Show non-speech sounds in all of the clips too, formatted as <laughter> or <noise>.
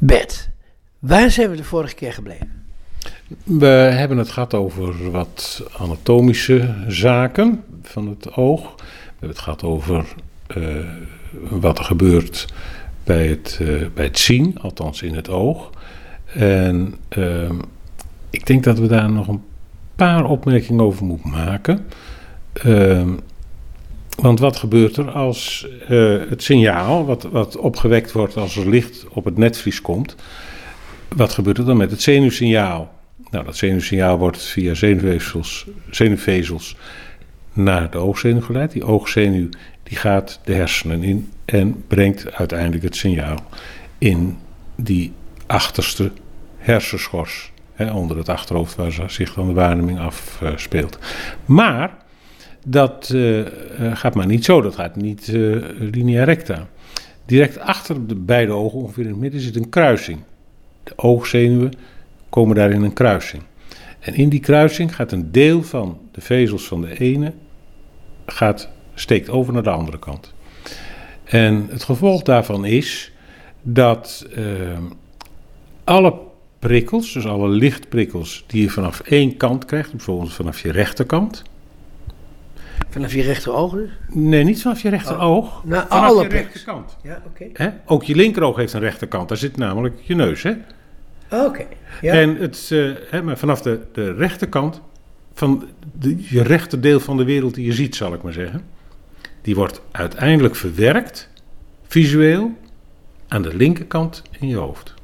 Bert, waar zijn we de vorige keer gebleven? We hebben het gehad over wat anatomische zaken van het oog. We hebben het gehad over uh, wat er gebeurt bij het, uh, bij het zien, althans in het oog. En uh, ik denk dat we daar nog een paar opmerkingen over moeten maken. Want wat gebeurt er als uh, het signaal, wat, wat opgewekt wordt als er licht op het netvlies komt, wat gebeurt er dan met het zenuwsignaal? Nou, dat zenuwsignaal wordt via zenuwvezels, zenuwvezels naar de oogzenuw geleid. Die oogzenuw die gaat de hersenen in en brengt uiteindelijk het signaal in die achterste hersenschors. Hè, onder het achterhoofd waar zich dan de waarneming afspeelt. Maar dat uh, gaat maar niet zo, dat gaat niet uh, linea recta. Direct achter de beide ogen, ongeveer in het midden, zit een kruising. De oogzenuwen komen daar in een kruising. En in die kruising gaat een deel van de vezels van de ene gaat, steekt over naar de andere kant. En het gevolg daarvan is dat alle prikkels, dus alle lichtprikkels die je vanaf één kant krijgt, bijvoorbeeld vanaf je rechterkant, Vanaf je rechteroog dus? Nee, niet vanaf je rechteroog. Oh. Nou, vanaf alle je rechterkant. Ja, oké. Okay. Ook je linkeroog heeft een rechterkant. Daar zit namelijk je neus, hè? Oké. Okay. Ja. En het, uh, hè, maar vanaf de, de rechterkant, van de, je rechterdeel van de wereld die je ziet, zal ik maar zeggen, die wordt uiteindelijk verwerkt, visueel, aan de linkerkant in je hoofd.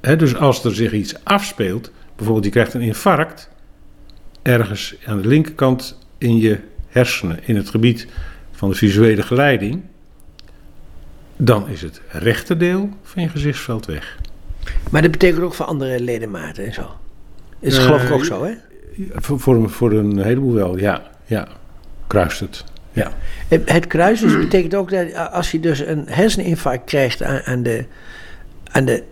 Hè, dus als er zich iets afspeelt, bijvoorbeeld je krijgt een infarct, ergens aan de linkerkant in je hersenen, in het gebied van de visuele geleiding, dan is het rechterdeel van je gezichtsveld weg. Maar dat betekent ook voor andere ledematen en zo? Is uh, geloof ik ook zo, hè? Voor, voor, voor een heleboel wel, ja. ja. Kruist het. Ja. Het kruisen dus betekent ook dat als je dus een herseninfarct krijgt aan, aan de, aan de,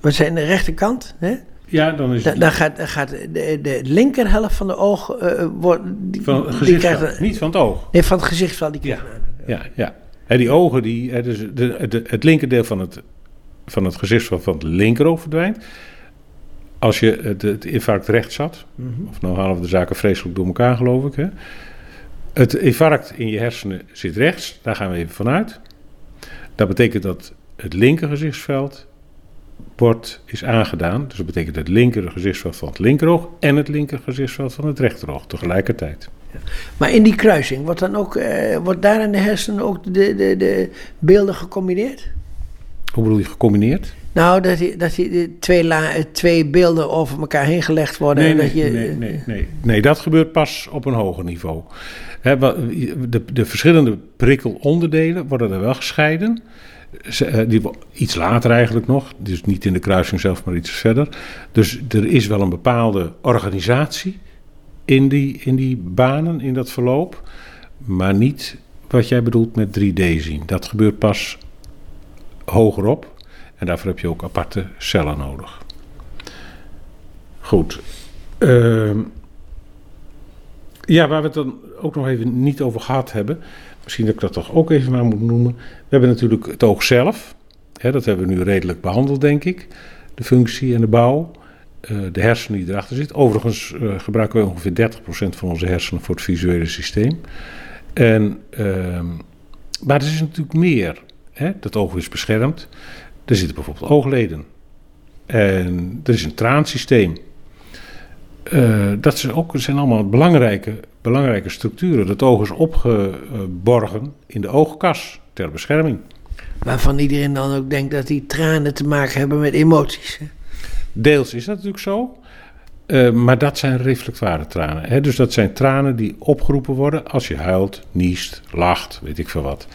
wat zijn de rechterkant, hè? Ja, dan is het... Dan, gaat, gaat de, de linkerhelft van de oog... Uh, wordt, die, van het gezichtsveld, niet van het oog. Nee, van het gezichtsveld. Die ja, ja, ja. He, die ogen, die, he, dus de, de, het linkerdeel van het, van het gezichtsveld van het linkeroog verdwijnt. Als je het, het infarct rechts zat, mm -hmm. of nou halen we de zaken vreselijk door elkaar geloof ik. Hè. Het infarct in je hersenen zit rechts, daar gaan we even vanuit. Dat betekent dat het linker gezichtsveld wordt, is aangedaan. Dus dat betekent het linker gezichtsveld van het linkeroog en het linker gezichtsveld van het rechteroog tegelijkertijd. Ja. Maar in die kruising, wordt, dan ook, eh, wordt daar in de hersenen ook de, de, de beelden gecombineerd? Hoe bedoel je gecombineerd? Nou, dat, die, dat die twee, la, twee beelden over elkaar heen gelegd worden. Nee, en nee, dat je, nee, nee, nee, nee, dat gebeurt pas op een hoger niveau. He, de, de verschillende prikkelonderdelen worden er wel gescheiden. Die, iets later eigenlijk nog, dus niet in de kruising zelf, maar iets verder. Dus er is wel een bepaalde organisatie in die, in die banen, in dat verloop, maar niet wat jij bedoelt met 3D zien. Dat gebeurt pas hogerop en daarvoor heb je ook aparte cellen nodig. Goed. Uh, ja, waar we het dan ook nog even niet over gehad hebben, misschien dat ik dat toch ook even maar moet noemen. We hebben natuurlijk het oog zelf. Hè, dat hebben we nu redelijk behandeld, denk ik. De functie en de bouw. Uh, de hersenen die erachter zitten. Overigens uh, gebruiken we ongeveer 30% van onze hersenen voor het visuele systeem. En, uh, maar er is natuurlijk meer. Hè? Dat oog is beschermd. Er zitten bijvoorbeeld oogleden. En er is een traansysteem. Uh, dat zijn, ook, zijn allemaal belangrijke, belangrijke structuren. Het oog is opgeborgen in de oogkas ter bescherming. Waarvan iedereen dan ook denkt dat die tranen te maken hebben met emoties. Hè? Deels is dat natuurlijk zo. Uh, maar dat zijn reflectoire tranen. Hè? Dus dat zijn tranen die opgeroepen worden als je huilt, niest, lacht, weet ik veel wat.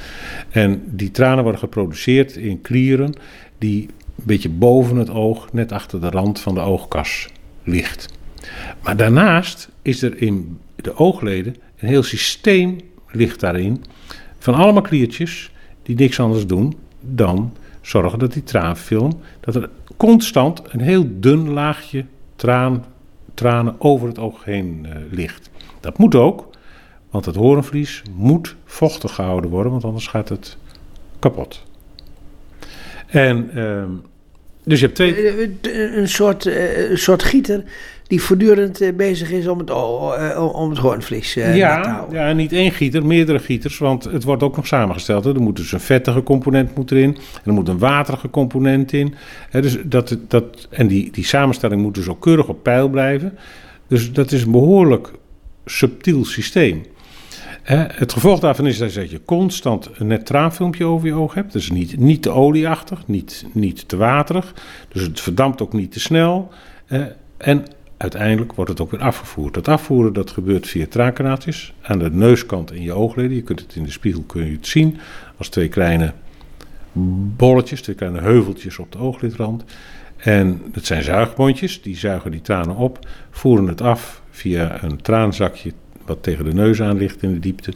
En die tranen worden geproduceerd in klieren die een beetje boven het oog, net achter de rand van de oogkas ligt. Maar daarnaast is er in de oogleden een heel systeem ligt daarin van allemaal kliertjes die niks anders doen dan zorgen dat die traanfilm, dat er constant een heel dun laagje traan, tranen over het oog heen uh, ligt. Dat moet ook, want het horenvlies moet vochtig gehouden worden, want anders gaat het kapot. En, ehm, dus je hebt twee... Eh, eh, Een soort, eh, een soort gieter die voortdurend eh, bezig is om het, eh, om het hoornvlies eh, nat te ja, houden. ja, niet één gieter, meerdere gieters, want het wordt ook nog samengesteld. Hè. Er moet dus een vettige component moet erin, en er moet een waterige component in. Hè, dus dat, dat, en die, die samenstelling moet dus ook keurig op peil blijven. Dus dat is een behoorlijk subtiel systeem. Het gevolg daarvan is dat je constant een net traanfilmpje over je oog hebt. Dus niet, niet te olieachtig, niet, niet te waterig. Dus het verdampt ook niet te snel. en uiteindelijk wordt het ook weer afgevoerd. Dat afvoeren dat gebeurt via traankanaaltjes aan de neuskant in je oogleden. Je kunt het in de spiegel kun je het zien als twee kleine bolletjes, twee kleine heuveltjes op de ooglidrand. En het zijn zuigmondjes, die zuigen die tranen op, voeren het af via een traanzakje wat tegen de neus aan ligt in de diepte.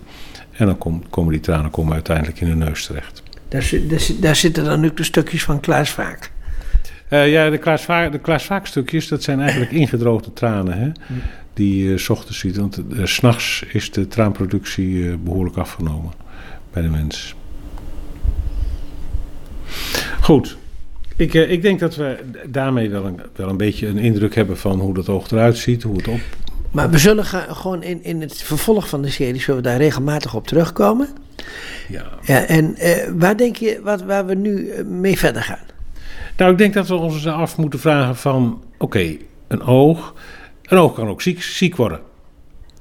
En dan kom- komen die tranen komen uiteindelijk in de neus terecht. Daar, daar, zit- daar zitten dan ook de stukjes van Klaas Vaak. Eh, ja, de Klaas, Vaak, de Klaas Vaak stukjes, dat zijn eigenlijk <laughs> ingedroogde tranen. Hè? Die je 's ochtends ziet. Want eh, s s'nachts is de traanproductie eh, behoorlijk afgenomen bij de mens. Goed. Ik, ik denk dat we daarmee wel een, wel een beetje een indruk hebben van hoe dat oog eruit ziet. Hoe het op... Maar we zullen gaan, gewoon in, in het vervolg van de serie zullen we daar regelmatig op terugkomen. Ja. Ja, en eh, waar denk je wat, waar we nu eh, mee verder gaan? Nou, ik denk dat we ons af moeten vragen van... Oké, een oog. Een oog kan ook ziek, ziek worden.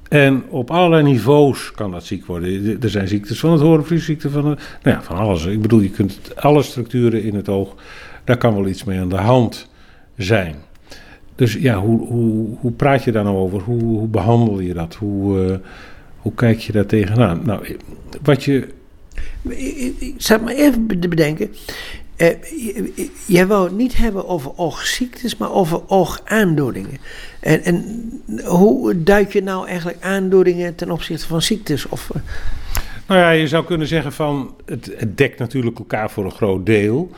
En op allerlei niveaus kan dat ziek worden. Er zijn ziektes van het horenvlies, ziekte van, het, nou ja, van alles. Ik bedoel, je kunt alle structuren in het oog, daar kan wel iets mee aan de hand zijn. Dus ja, hoe, hoe, hoe praat je daar nou over? Hoe, hoe behandel je dat? Hoe, eh, hoe kijk je daar tegenaan? Nou, wat je... Ik- zat me even te bedenken. Eh, j- jij wou het niet hebben over oogziektes, maar over oogaandoeningen. En, en hoe duid je nou eigenlijk aandoeningen ten opzichte van ziektes? Of, eh, Nou ja, je zou kunnen zeggen van het, het dekt natuurlijk elkaar voor een groot deel.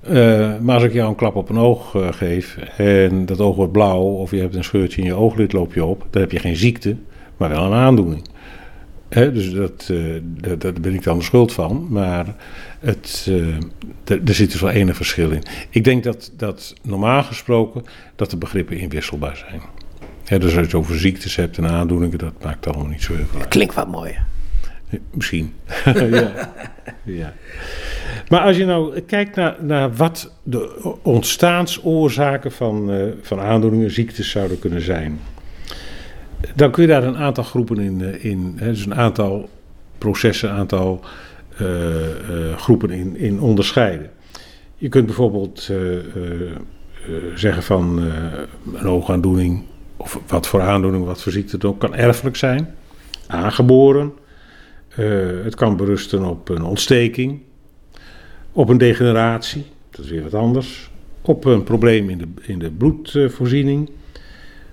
Eh, maar als ik jou een klap op een oog eh, geef en dat oog wordt blauw of je hebt een scheurtje in je ooglid loop je op, dan heb je geen ziekte, maar wel een aandoening. Hè, dus dat, eh, dat, daar ben ik dan de schuld van. Maar het, er zit dus wel enig verschil in. Ik denk dat, dat normaal gesproken dat de begrippen inwisselbaar zijn. Hè, dus als je het over ziektes hebt en aandoeningen, dat maakt allemaal niet zo heel veel uit. klinkt wat mooier. Misschien. <laughs> ja. ja. Maar als je nou kijkt naar, naar wat de ontstaansoorzaken van, eh, van aandoeningen, ziektes zouden kunnen zijn, dan kun je daar een aantal groepen in, eh, in hè, dus een aantal processen, een aantal eh, groepen in, in onderscheiden. Je kunt bijvoorbeeld zeggen van een oogaandoening, of wat voor aandoening, wat voor ziekte het ook, kan erfelijk zijn, aangeboren. Eh, het kan berusten op een ontsteking, op een degeneratie, dat is weer wat anders, op een probleem in de, in de bloedvoorziening.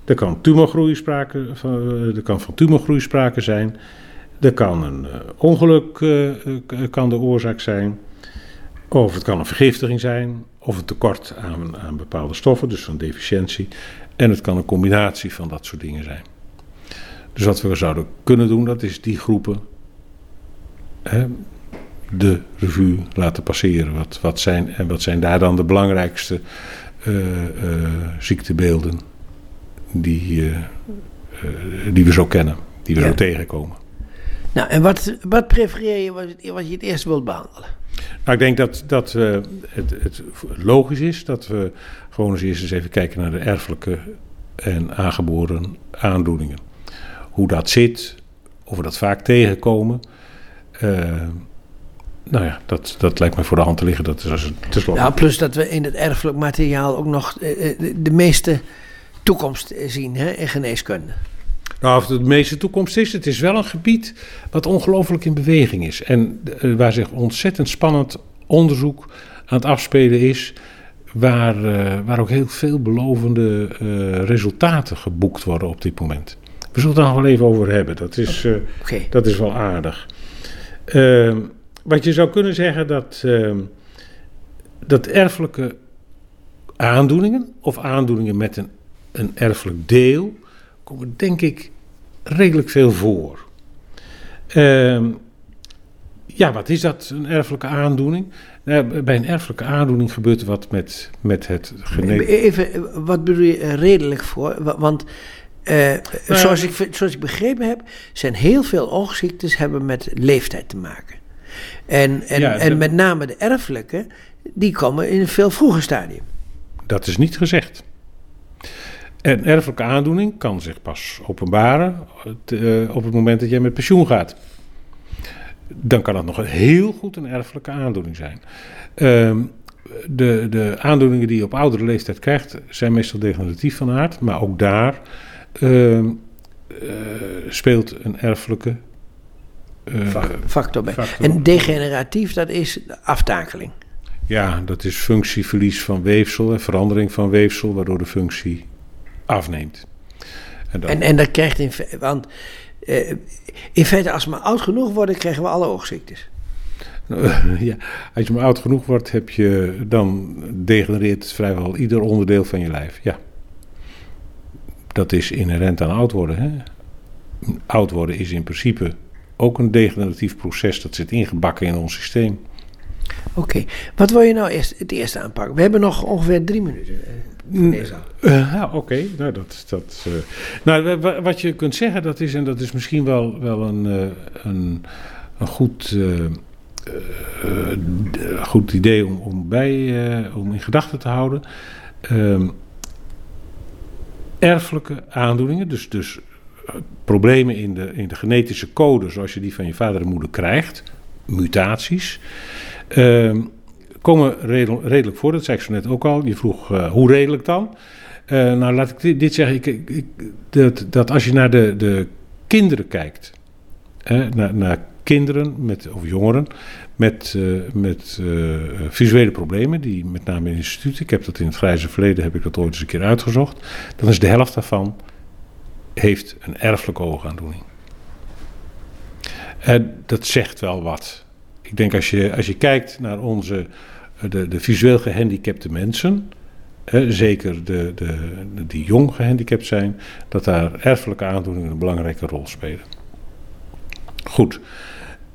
Er kan, tumorgroei sprake van, eh, er kan van tumorgroei sprake zijn. Er kan een eh, ongeluk eh, eh, kan de oorzaak zijn. Of het kan een vergiftiging zijn. Of een tekort aan, aan bepaalde stoffen, dus een deficiëntie. En het kan een combinatie van dat soort dingen zijn. Dus wat we zouden kunnen doen, dat is die groepen hè, de revue laten passeren. Wat, wat, zijn, en wat zijn daar dan de belangrijkste eh, eh, ziektebeelden die, eh, die we zo kennen, die we Ja. zo tegenkomen? Nou, en wat, wat prefereer je wat, wat je het eerst wilt behandelen? Nou, ik denk dat, dat het, het logisch is dat we gewoon eens eerst eens even kijken naar de erfelijke en aangeboren aandoeningen. Hoe dat zit, of we dat vaak tegenkomen. Eh, nou ja, dat, dat lijkt mij voor de hand te liggen. Dat is. Nou, plus dat we in het erfelijk materiaal ook nog eh, eh, de, de meeste toekomst zien hè, in geneeskunde. Nou, of het de meeste toekomst is, het is wel een gebied wat ongelooflijk in beweging is. En waar zich ontzettend spannend onderzoek aan het afspelen is. Waar, waar ook heel veelbelovende eh, resultaten geboekt worden op dit moment. We zullen het er nog wel even over hebben. Dat is, dat is wel aardig. Ehm, wat je zou kunnen zeggen dat, ehm, dat erfelijke aandoeningen of aandoeningen met een, een erfelijk deel komen denk ik redelijk veel voor. Ehm, ja, wat is dat, een erfelijke aandoening? Nou, bij een erfelijke aandoening gebeurt er wat met, met het genetic... Even, wat bedoel je redelijk voor? Wa- Eh, zoals, ik, zoals ik begrepen heb, zijn heel veel oogziektes hebben met leeftijd te maken. En, en, Ja, en de- met name de erfelijke, die komen in een veel vroeger stadium. Dat is niet gezegd. Een erfelijke aandoening kan zich pas openbaren eh, op het moment dat jij met pensioen gaat. Dan kan dat nog heel goed een erfelijke aandoening zijn. Ehm, de, de aandoeningen die je op oudere leeftijd krijgt, zijn meestal degeneratief van aard. Maar ook daar ehm, eh, speelt een erfelijke eh, Factor bij. factor. En degeneratief, dat is aftakeling. Ja, dat is functieverlies van weefsel en verandering van weefsel, waardoor de functie afneemt. En dat, En, en dat krijgt in want eh, in feite, als we maar oud genoeg worden, krijgen we alle oogziektes. <laughs> ja, als je maar oud genoeg wordt, heb je, dan degenereert vrijwel ieder onderdeel van je lijf. Ja. Dat is inherent aan oud worden. Hè? Oud worden is in principe ook een degeneratief proces. Dat zit ingebakken in ons systeem. Oké, wat wil je nou eerst, het eerste aanpakken? We hebben nog ongeveer drie minuten. eh, deze. Eh, ja, oké. Nou, dat, dat, eh, nou, wa- wa- wat je kunt zeggen, dat is, en dat is misschien wel, wel een, een, een goed, goed idee om, om, bij, om in gedachten te houden. Ehm, erfelijke aandoeningen, dus, dus eh, problemen in de, in de genetische code, zoals je die van je vader en moeder krijgt, mutaties. ehm, komen redel- redelijk voor. Dat zei ik zo net ook al. Je vroeg eh, hoe redelijk dan? Eh, nou, laat ik dit, zeggen. Ik, ik- dat, dat als je naar de, de kinderen kijkt, hè, naar, naar kinderen met, of jongeren met, eh, met eh, visuele problemen, die met name in instituten, ik heb dat in het grijze verleden, heb ik dat ooit eens een keer uitgezocht, dan is de helft daarvan heeft een erfelijke oogaandoening. En dat zegt wel wat. Ik denk als je, als je kijkt naar onze, eh, de, de visueel gehandicapte mensen, zeker de, de, die jong gehandicapt zijn, dat daar erfelijke aandoeningen een belangrijke rol spelen. Goed,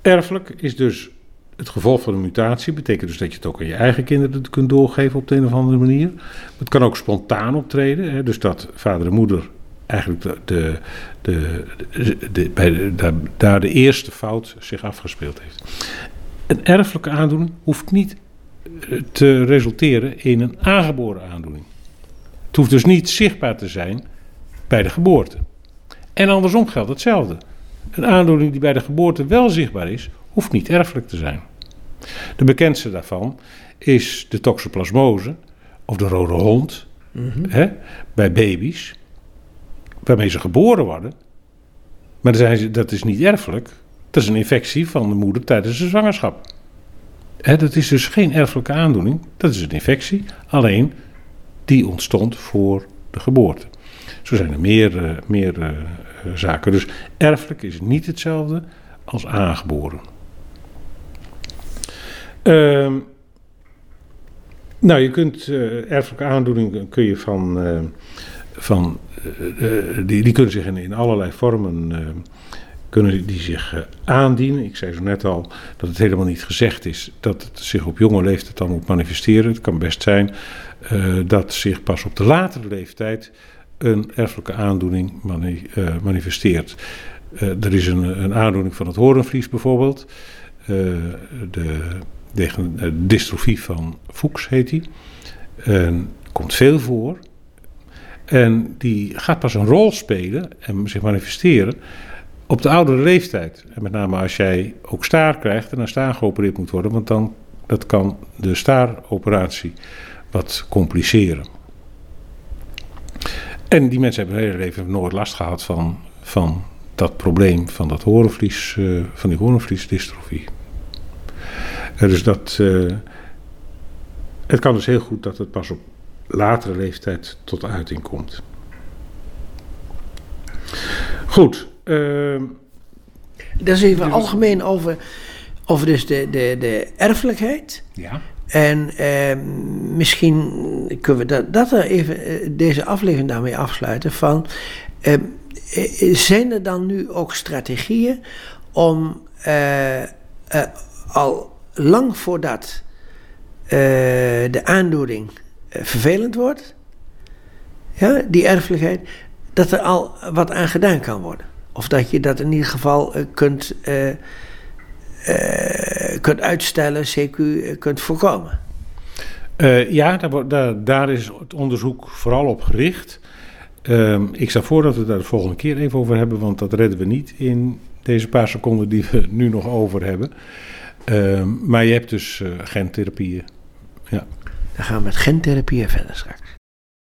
erfelijk is dus het gevolg van een mutatie. Betekent dus dat je het ook aan je eigen kinderen kunt doorgeven op de een of andere manier. Het kan ook spontaan optreden, hè, dus dat vader en moeder eigenlijk de, de, de, bij daar, daar de eerste fout zich afgespeeld heeft. Een erfelijke aandoening hoeft niet eh, te resulteren in een aangeboren aandoening. Het hoeft dus niet zichtbaar te zijn bij de geboorte. En andersom geldt hetzelfde. Een aandoening die bij de geboorte wel zichtbaar is, hoeft niet erfelijk te zijn. De bekendste daarvan is de toxoplasmose of de rode hond hè, bij baby's, waarmee ze geboren worden. Maar dan zijn ze, dat is niet erfelijk. Dat is een infectie van de moeder tijdens de zwangerschap. Hè, dat is dus geen erfelijke aandoening, dat is een infectie, alleen die ontstond voor de geboorte. Zo zijn er meer, eh, meer eh, Dus erfelijk is niet hetzelfde als aangeboren. Ehm, nou, je kunt eh, erfelijke aandoeningen kun je van, eh, van eh, die, die kunnen zich in, allerlei vormen kunnen die zich aandienen. Ik zei zo net al dat het helemaal niet gezegd is dat het zich op jonge leeftijd dan moet manifesteren. Het kan best zijn dat zich pas op de latere leeftijd een erfelijke aandoening eh, manifesteert. Eh, er is een, een aandoening van het horenvlies bijvoorbeeld. Eh, de, de, dystrofie van Fuchs heet die. Komt veel voor. En die gaat pas een rol spelen en zich manifesteren op de oudere leeftijd. En met name als jij ook staar krijgt en naar staar geopereerd moet worden, want dan dat kan de staaroperatie wat compliceren. En die mensen hebben hun hele leven nooit last gehad van, van dat probleem van dat horenvlies, eh, van die horenvliesdystrofie. Eh, dus dat, eh, het kan dus heel goed dat het pas op latere leeftijd tot uiting komt. Goed. ehm, Dat is even algemeen over, over dus de, de, de erfelijkheid. ja. En eh, misschien kunnen we dat, dat er even eh, deze aflevering daarmee afsluiten. Van, eh, eh, zijn er dan nu ook strategieën om, eh, al lang voordat de aandoening vervelend wordt, ja, die erfelijkheid, dat er al wat aan gedaan kan worden. Of dat je dat in ieder geval kunt, kunt uitstellen, CQ eh, kunt voorkomen. Eh, ja, daar, daar, daar is het onderzoek vooral op gericht. Ehm, ik stel voor dat we daar de volgende keer even over hebben, want dat redden we niet in deze paar seconden die we nu nog over hebben. Ehm, maar je hebt dus eh gentherapieën. Dan gaan we met gentherapie verder straks.